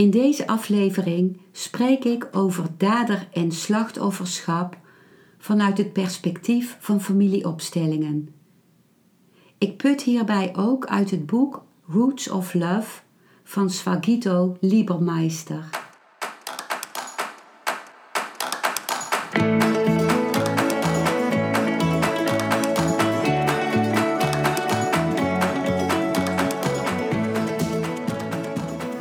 In deze aflevering spreek ik over dader- en slachtofferschap vanuit het perspectief van familieopstellingen. Ik put hierbij ook uit het boek Roots of Love van Swagito Liebermeister.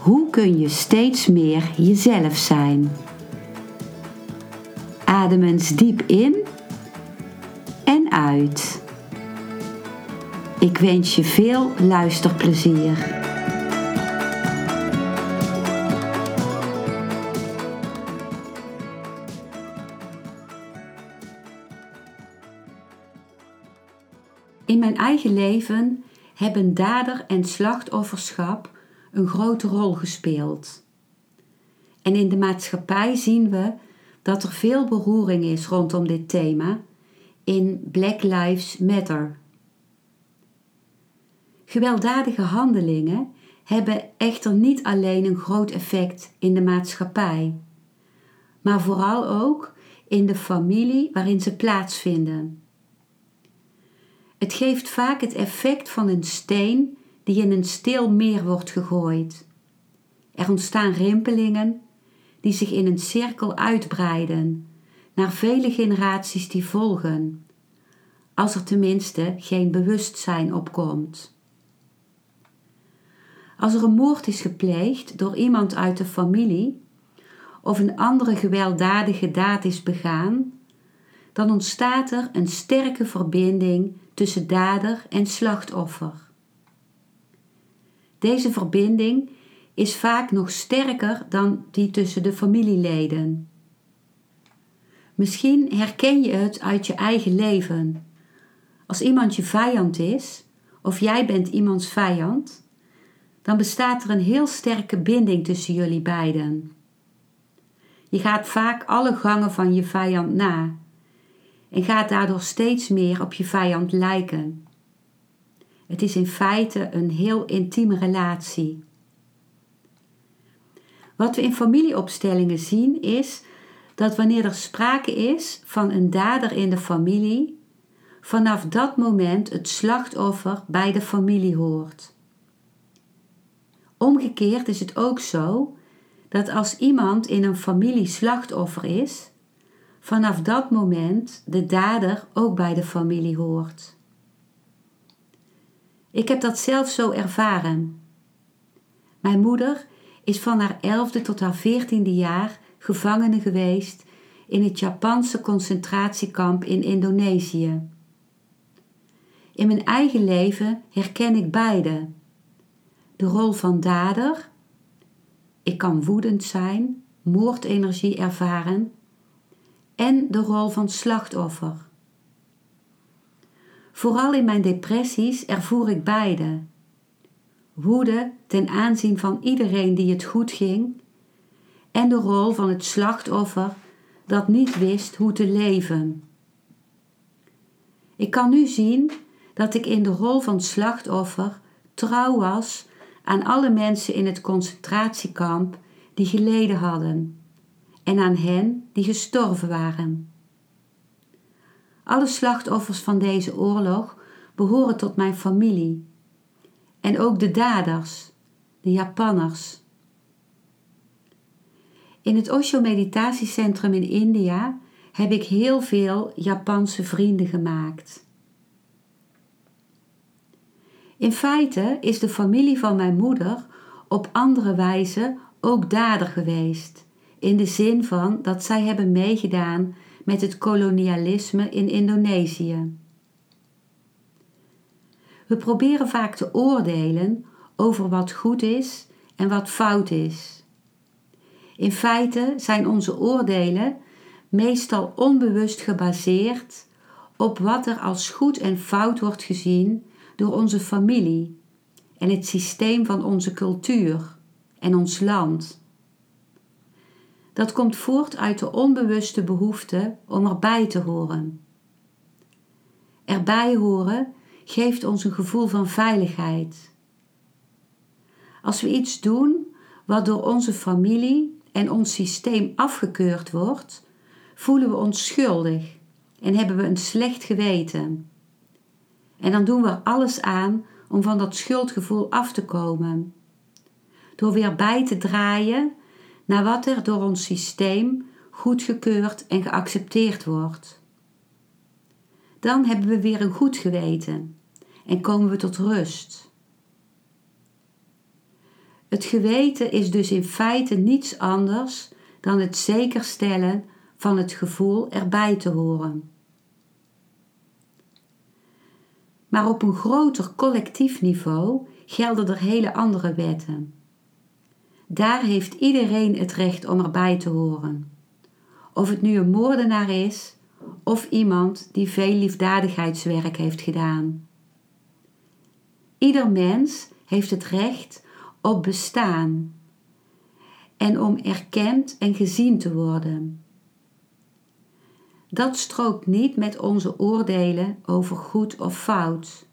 hoe kun je steeds meer jezelf zijn? Adem eens diep in en uit. Ik wens je veel luisterplezier. In mijn eigen leven hebben dader en slachtofferschap een grote rol gespeeld. En in de maatschappij zien we dat er veel beroering is rondom dit thema in Black Lives Matter. Gewelddadige handelingen hebben echter niet alleen een groot effect in de maatschappij, maar vooral ook in de familie waarin ze plaatsvinden. Het geeft vaak het effect van een steen die in een stil meer wordt gegooid. Er ontstaan rimpelingen die zich in een cirkel uitbreiden naar vele generaties die volgen, als er tenminste geen bewustzijn opkomt. Als er een moord is gepleegd door iemand uit de familie of een andere gewelddadige daad is begaan, dan ontstaat er een sterke verbinding tussen dader en slachtoffer. Deze verbinding is vaak nog sterker dan die tussen de familieleden. Misschien herken je het uit je eigen leven. Als iemand je vijand is, of jij bent iemands vijand, dan bestaat er een heel sterke binding tussen jullie beiden. Je gaat vaak alle gangen van je vijand na en gaat daardoor steeds meer op je vijand lijken. Het is in feite een heel intieme relatie. Wat we in familieopstellingen zien is dat wanneer er sprake is van een dader in de familie, vanaf dat moment het slachtoffer bij de familie hoort. Omgekeerd is het ook zo dat als iemand in een familie slachtoffer is, vanaf dat moment de dader ook bij de familie hoort. Ik heb dat zelf zo ervaren. Mijn moeder is van haar elfde tot haar veertiende jaar gevangene geweest in het Japanse concentratiekamp in Indonesië. In mijn eigen leven herken ik beide. De rol van dader, ik kan woedend zijn, moordenergie ervaren, en de rol van slachtoffer. Vooral in mijn depressies ervoer ik beide. Woede ten aanzien van iedereen die het goed ging en de rol van het slachtoffer dat niet wist hoe te leven. Ik kan nu zien dat ik in de rol van slachtoffer trouw was aan alle mensen in het concentratiekamp die geleden hadden en aan hen die gestorven waren. Alle slachtoffers van deze oorlog behoren tot mijn familie. En ook de daders, de Japanners. In het Osho Meditatiecentrum in India heb ik heel veel Japanse vrienden gemaakt. In feite is de familie van mijn moeder op andere wijze ook dader geweest, in de zin van dat zij hebben meegedaan met het kolonialisme in Indonesië. We proberen vaak te oordelen over wat goed is en wat fout is. In feite zijn onze oordelen meestal onbewust gebaseerd op wat er als goed en fout wordt gezien door onze familie en het systeem van onze cultuur en ons land. Dat komt voort uit de onbewuste behoefte om erbij te horen. Erbij horen geeft ons een gevoel van veiligheid. Als we iets doen wat door onze familie en ons systeem afgekeurd wordt, voelen we ons schuldig en hebben we een slecht geweten. En dan doen we er alles aan om van dat schuldgevoel af te komen. Door weer bij te draaien naar wat er door ons systeem goedgekeurd en geaccepteerd wordt. Dan hebben we weer een goed geweten en komen we tot rust. Het geweten is dus in feite niets anders dan het zekerstellen van het gevoel erbij te horen. Maar op een groter collectief niveau gelden er hele andere wetten. Daar heeft iedereen het recht om erbij te horen. Of het nu een moordenaar is of iemand die veel liefdadigheidswerk heeft gedaan. Ieder mens heeft het recht op bestaan en om erkend en gezien te worden. Dat strookt niet met onze oordelen over goed of fout.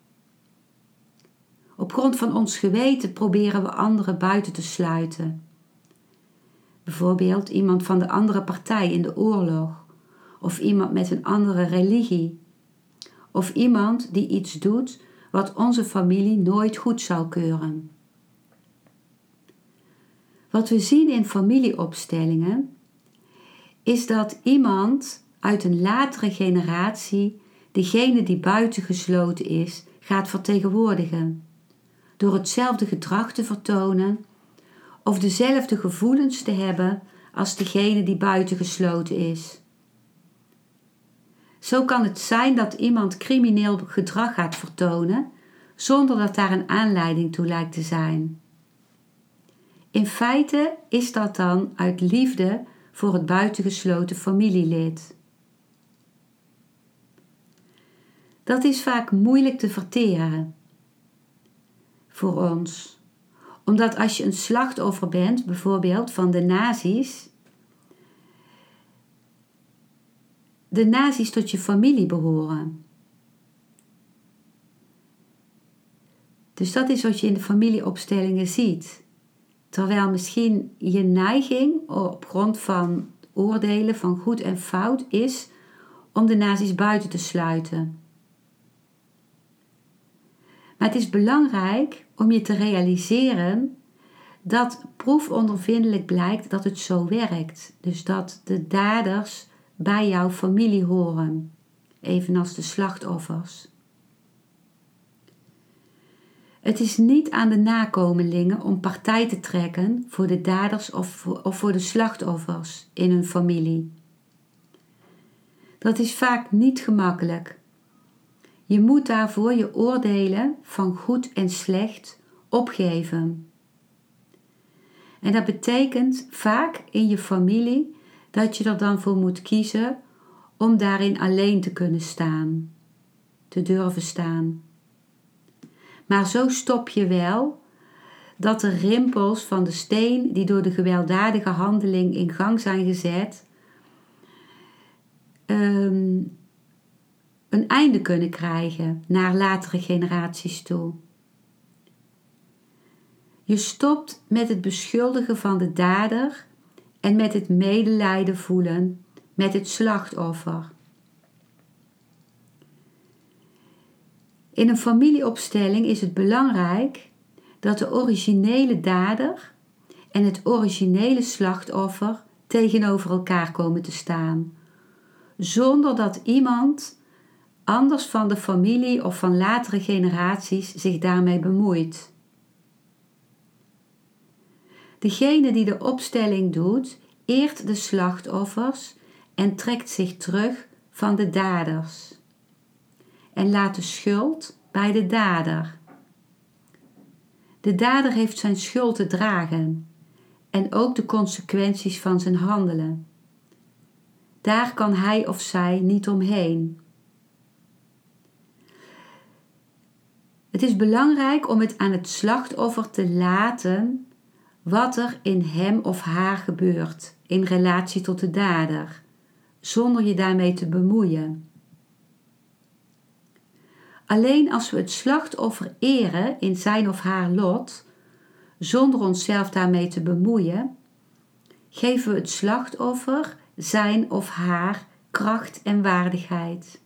Op grond van ons geweten proberen we anderen buiten te sluiten. Bijvoorbeeld iemand van de andere partij in de oorlog, of iemand met een andere religie, of iemand die iets doet wat onze familie nooit goed zou keuren. Wat we zien in familieopstellingen is dat iemand uit een latere generatie degene die buitengesloten is gaat vertegenwoordigen. Door hetzelfde gedrag te vertonen of dezelfde gevoelens te hebben als degene die buitengesloten is. Zo kan het zijn dat iemand crimineel gedrag gaat vertonen zonder dat daar een aanleiding toe lijkt te zijn. In feite is dat dan uit liefde voor het buitengesloten familielid. Dat is vaak moeilijk te verteren voor ons. Omdat als je een slachtoffer bent, bijvoorbeeld van de nazi's, de nazi's tot je familie behoren. Dus dat is wat je in de familieopstellingen ziet. Terwijl misschien je neiging op grond van oordelen van goed en fout is om de nazi's buiten te sluiten. Maar het is belangrijk om je te realiseren dat proefondervindelijk blijkt dat het zo werkt. Dus dat de daders bij jouw familie horen, evenals de slachtoffers. Het is niet aan de nakomelingen om partij te trekken voor de daders of voor, of voor de slachtoffers in hun familie. Dat is vaak niet gemakkelijk. Je moet daarvoor je oordelen van goed en slecht opgeven. En dat betekent vaak in je familie dat je er dan voor moet kiezen om daarin alleen te kunnen staan, te durven staan. Maar zo stop je wel dat de rimpels van de steen die door de gewelddadige handeling in gang zijn gezet, ehm, een einde kunnen krijgen naar latere generaties toe. Je stopt met het beschuldigen van de dader en met het medelijden voelen met het slachtoffer. In een familieopstelling is het belangrijk dat de originele dader en het originele slachtoffer tegenover elkaar komen te staan, zonder dat iemand anders van de familie of van latere generaties zich daarmee bemoeit. Degene die de opstelling doet, eert de slachtoffers en trekt zich terug van de daders en laat de schuld bij de dader. De dader heeft zijn schuld te dragen en ook de consequenties van zijn handelen. Daar kan hij of zij niet omheen. Het is belangrijk om het aan het slachtoffer te laten wat er in hem of haar gebeurt in relatie tot de dader, zonder je daarmee te bemoeien. Alleen als we het slachtoffer eren in zijn of haar lot, zonder onszelf daarmee te bemoeien, geven we het slachtoffer zijn of haar kracht en waardigheid.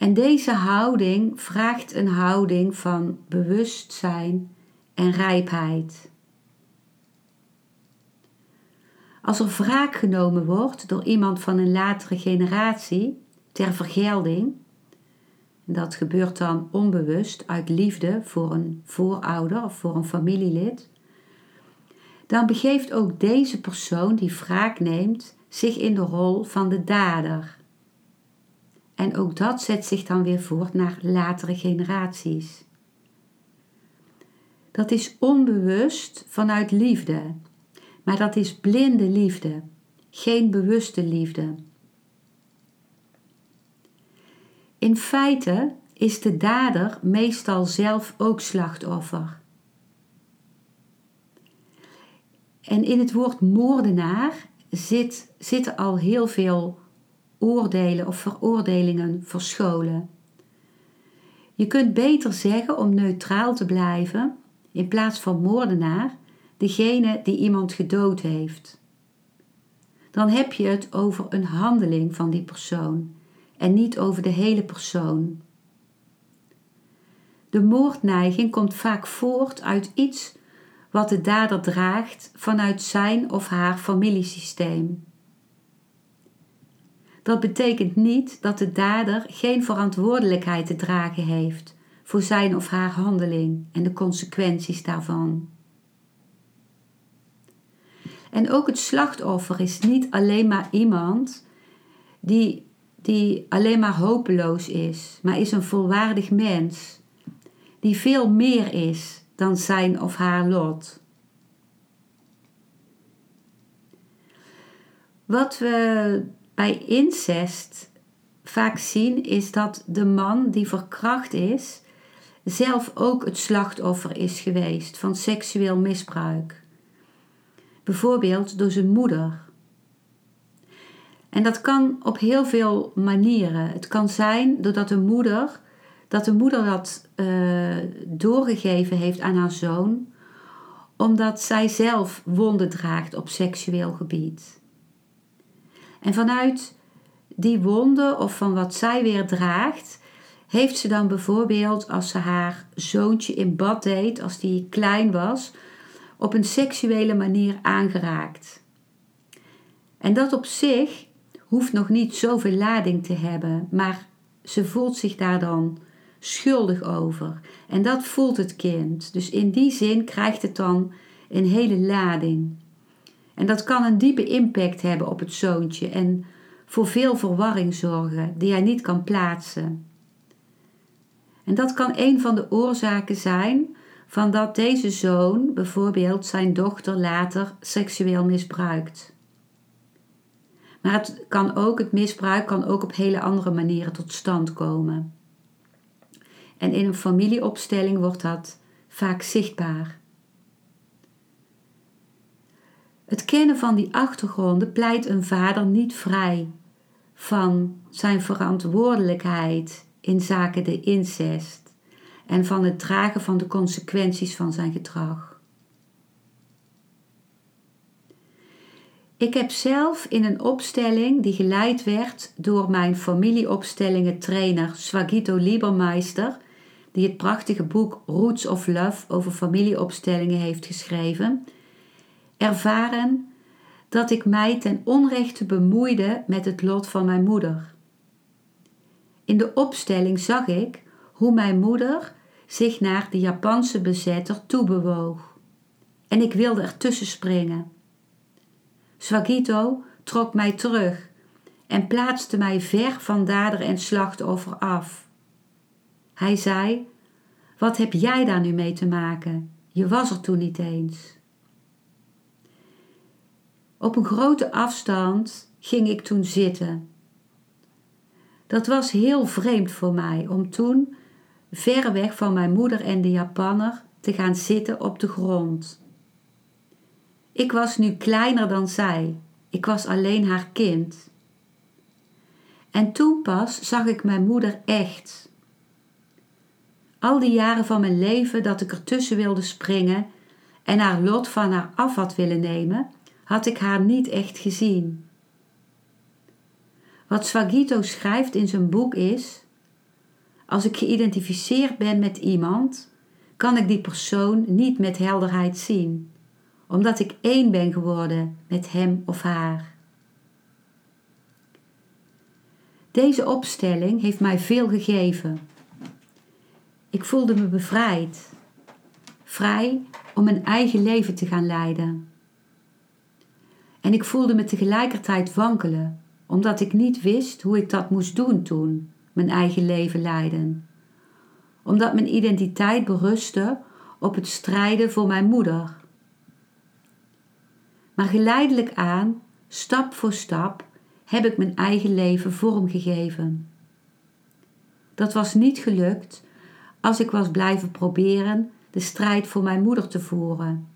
En deze houding vraagt een houding van bewustzijn en rijpheid. Als er wraak genomen wordt door iemand van een latere generatie ter vergelding, dat gebeurt dan onbewust uit liefde voor een voorouder of voor een familielid, dan begeeft ook deze persoon die wraak neemt zich in de rol van de dader. En ook dat zet zich dan weer voort naar latere generaties. Dat is onbewust vanuit liefde, maar dat is blinde liefde, geen bewuste liefde. In feite is de dader meestal zelf ook slachtoffer. En in het woord moordenaar zit, zitten al heel veel oordelen of veroordelingen verscholen. Je kunt beter zeggen om neutraal te blijven, in plaats van moordenaar, degene die iemand gedood heeft. Dan heb je het over een handeling van die persoon en niet over de hele persoon. De moordneiging komt vaak voort uit iets wat de dader draagt vanuit zijn of haar familiesysteem. Dat betekent niet dat de dader geen verantwoordelijkheid te dragen heeft voor zijn of haar handeling en de consequenties daarvan. En ook het slachtoffer is niet alleen maar iemand die, die alleen maar hopeloos is, maar is een volwaardig mens die veel meer is dan zijn of haar lot. Wat we bij incest vaak zien is dat de man die verkracht is, zelf ook het slachtoffer is geweest van seksueel misbruik. Bijvoorbeeld door zijn moeder. En dat kan op heel veel manieren. Het kan zijn doordat de moeder dat de moeder dat uh, doorgegeven heeft aan haar zoon, omdat zij zelf wonden draagt op seksueel gebied. En vanuit die wonden of van wat zij weer draagt, heeft ze dan bijvoorbeeld als ze haar zoontje in bad deed, als die klein was, op een seksuele manier aangeraakt. En dat op zich hoeft nog niet zoveel lading te hebben, maar ze voelt zich daar dan schuldig over. En dat voelt het kind. Dus in die zin krijgt het dan een hele lading. En dat kan een diepe impact hebben op het zoontje en voor veel verwarring zorgen die hij niet kan plaatsen. En dat kan een van de oorzaken zijn van dat deze zoon bijvoorbeeld zijn dochter later seksueel misbruikt. Maar het kan ook, het misbruik kan ook op hele andere manieren tot stand komen. En in een familieopstelling wordt dat vaak zichtbaar. Het kennen van die achtergronden pleit een vader niet vrij van zijn verantwoordelijkheid in zaken de incest en van het dragen van de consequenties van zijn gedrag. Ik heb zelf in een opstelling die geleid werd door mijn familieopstellingen trainer Swagito Liebermeister die het prachtige boek Roots of Love over familieopstellingen heeft geschreven, ervaren dat ik mij ten onrechte bemoeide met het lot van mijn moeder. In de opstelling zag ik hoe mijn moeder zich naar de Japanse bezetter toebewoog. En ik wilde ertussen springen. Swagito trok mij terug en plaatste mij ver van dader en slachtoffer af. Hij zei: Wat heb jij daar nu mee te maken? Je was er toen niet eens. Op een grote afstand ging ik toen zitten. Dat was heel vreemd voor mij om toen ver weg van mijn moeder en de Japanner te gaan zitten op de grond. Ik was nu kleiner dan zij. Ik was alleen haar kind. En toen pas zag ik mijn moeder echt. Al die jaren van mijn leven dat ik ertussen wilde springen en haar lot van haar af had willen nemen, had ik haar niet echt gezien. Wat Swagito schrijft in zijn boek is: Als ik geïdentificeerd ben met iemand, kan ik die persoon niet met helderheid zien, omdat ik één ben geworden met hem of haar. Deze opstelling heeft mij veel gegeven. Ik voelde me bevrijd, vrij om mijn eigen leven te gaan leiden. En ik voelde me tegelijkertijd wankelen, omdat ik niet wist hoe ik dat moest doen toen, mijn eigen leven leiden. Omdat mijn identiteit berustte op het strijden voor mijn moeder. Maar geleidelijk aan, stap voor stap, heb ik mijn eigen leven vormgegeven. Dat was niet gelukt als ik was blijven proberen de strijd voor mijn moeder te voeren.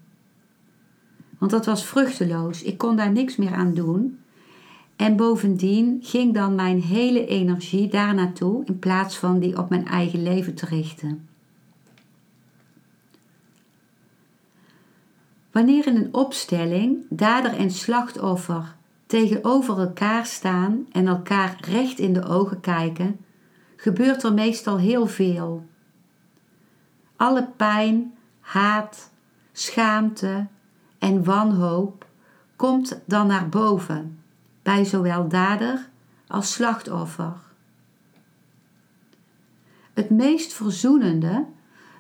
Want dat was vruchteloos, ik kon daar niks meer aan doen. En bovendien ging dan mijn hele energie daar naartoe in plaats van die op mijn eigen leven te richten. Wanneer in een opstelling dader en slachtoffer tegenover elkaar staan en elkaar recht in de ogen kijken, gebeurt er meestal heel veel. Alle pijn, haat, schaamte en wanhoop komt dan naar boven bij zowel dader als slachtoffer. Het meest verzoenende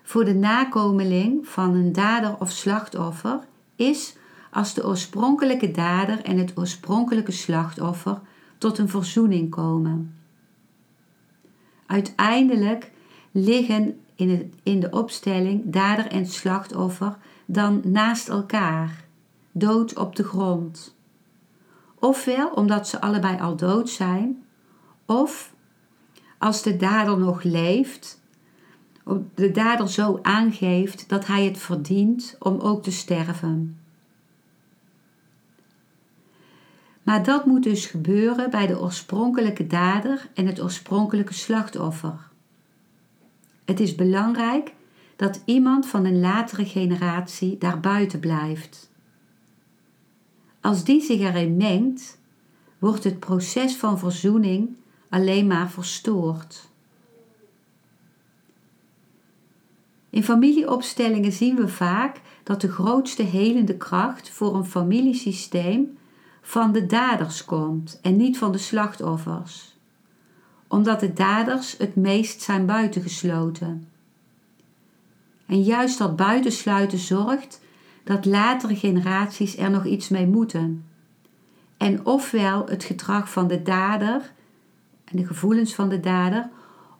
voor de nakomeling van een dader of slachtoffer is als de oorspronkelijke dader en het oorspronkelijke slachtoffer tot een verzoening komen. Uiteindelijk liggen in, de opstelling dader en slachtoffer dan naast elkaar, dood op de grond. Ofwel omdat ze allebei al dood zijn, of als de dader nog leeft, de dader zo aangeeft dat hij het verdient om ook te sterven. Maar dat moet dus gebeuren bij de oorspronkelijke dader en het oorspronkelijke slachtoffer. Het is belangrijk dat iemand van een latere generatie daar buiten blijft. Als die zich erin mengt, wordt het proces van verzoening alleen maar verstoord. In familieopstellingen zien we vaak dat de grootste helende kracht voor een familiesysteem van de daders komt en niet van de slachtoffers, omdat de daders het meest zijn buitengesloten. En juist dat buitensluiten zorgt dat latere generaties er nog iets mee moeten. En ofwel het gedrag van de dader en de gevoelens van de dader,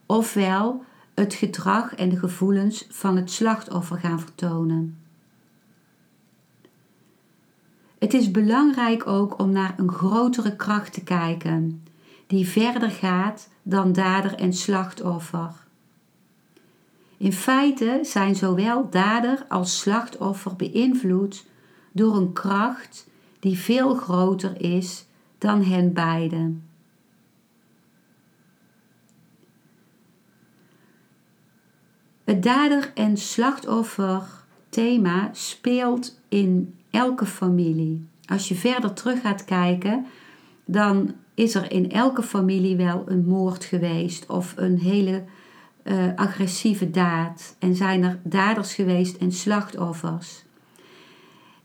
ofwel het gedrag en de gevoelens van het slachtoffer gaan vertonen. Het is belangrijk ook om naar een grotere kracht te kijken, die verder gaat dan dader en slachtoffer. In feite zijn zowel dader als slachtoffer beïnvloed door een kracht die veel groter is dan hen beiden. Het dader- en slachtoffer thema speelt in elke familie. Als je verder terug gaat kijken, dan is er in elke familie wel een moord geweest of een hele uh, agressieve daad. En zijn er daders geweest en slachtoffers.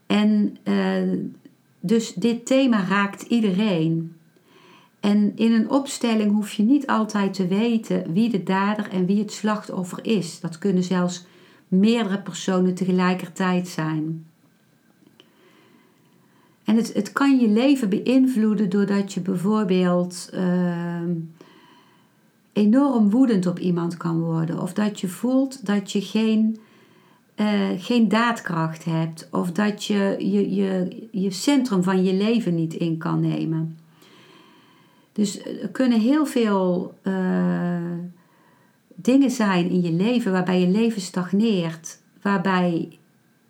En uh, dus dit thema raakt iedereen. En in een opstelling hoef je niet altijd te weten wie de dader en wie het slachtoffer is. Dat kunnen zelfs meerdere personen tegelijkertijd zijn. En het, het kan je leven beïnvloeden doordat je bijvoorbeeld uh, enorm woedend op iemand kan worden. Of dat je voelt dat je geen eh, geen daadkracht hebt of dat je je, je je centrum van je leven niet in kan nemen. Dus er kunnen heel veel uh, dingen zijn in je leven waarbij je leven stagneert, waarbij,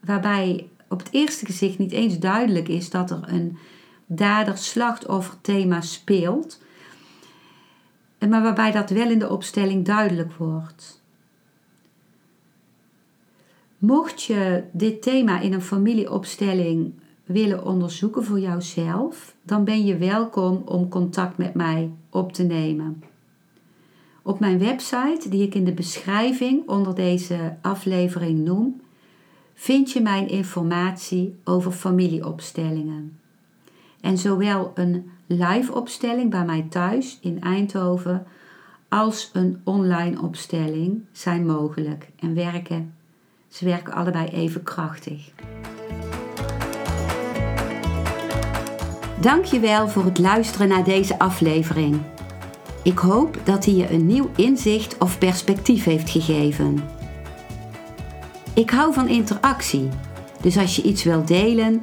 waarbij op het eerste gezicht niet eens duidelijk is dat er een dader-slachtoffer thema speelt, maar waarbij dat wel in de opstelling duidelijk wordt. Mocht je dit thema in een familieopstelling willen onderzoeken voor jouzelf, dan ben je welkom om contact met mij op te nemen. Op mijn website, die ik in de beschrijving onder deze aflevering noem, vind je mijn informatie over familieopstellingen. En zowel een live opstelling bij mij thuis in Eindhoven als een online opstelling zijn mogelijk en werken ze werken allebei even krachtig. Dankjewel voor het luisteren naar deze aflevering. Ik hoop dat hij je een nieuw inzicht of perspectief heeft gegeven. Ik hou van interactie, dus als je iets wilt delen,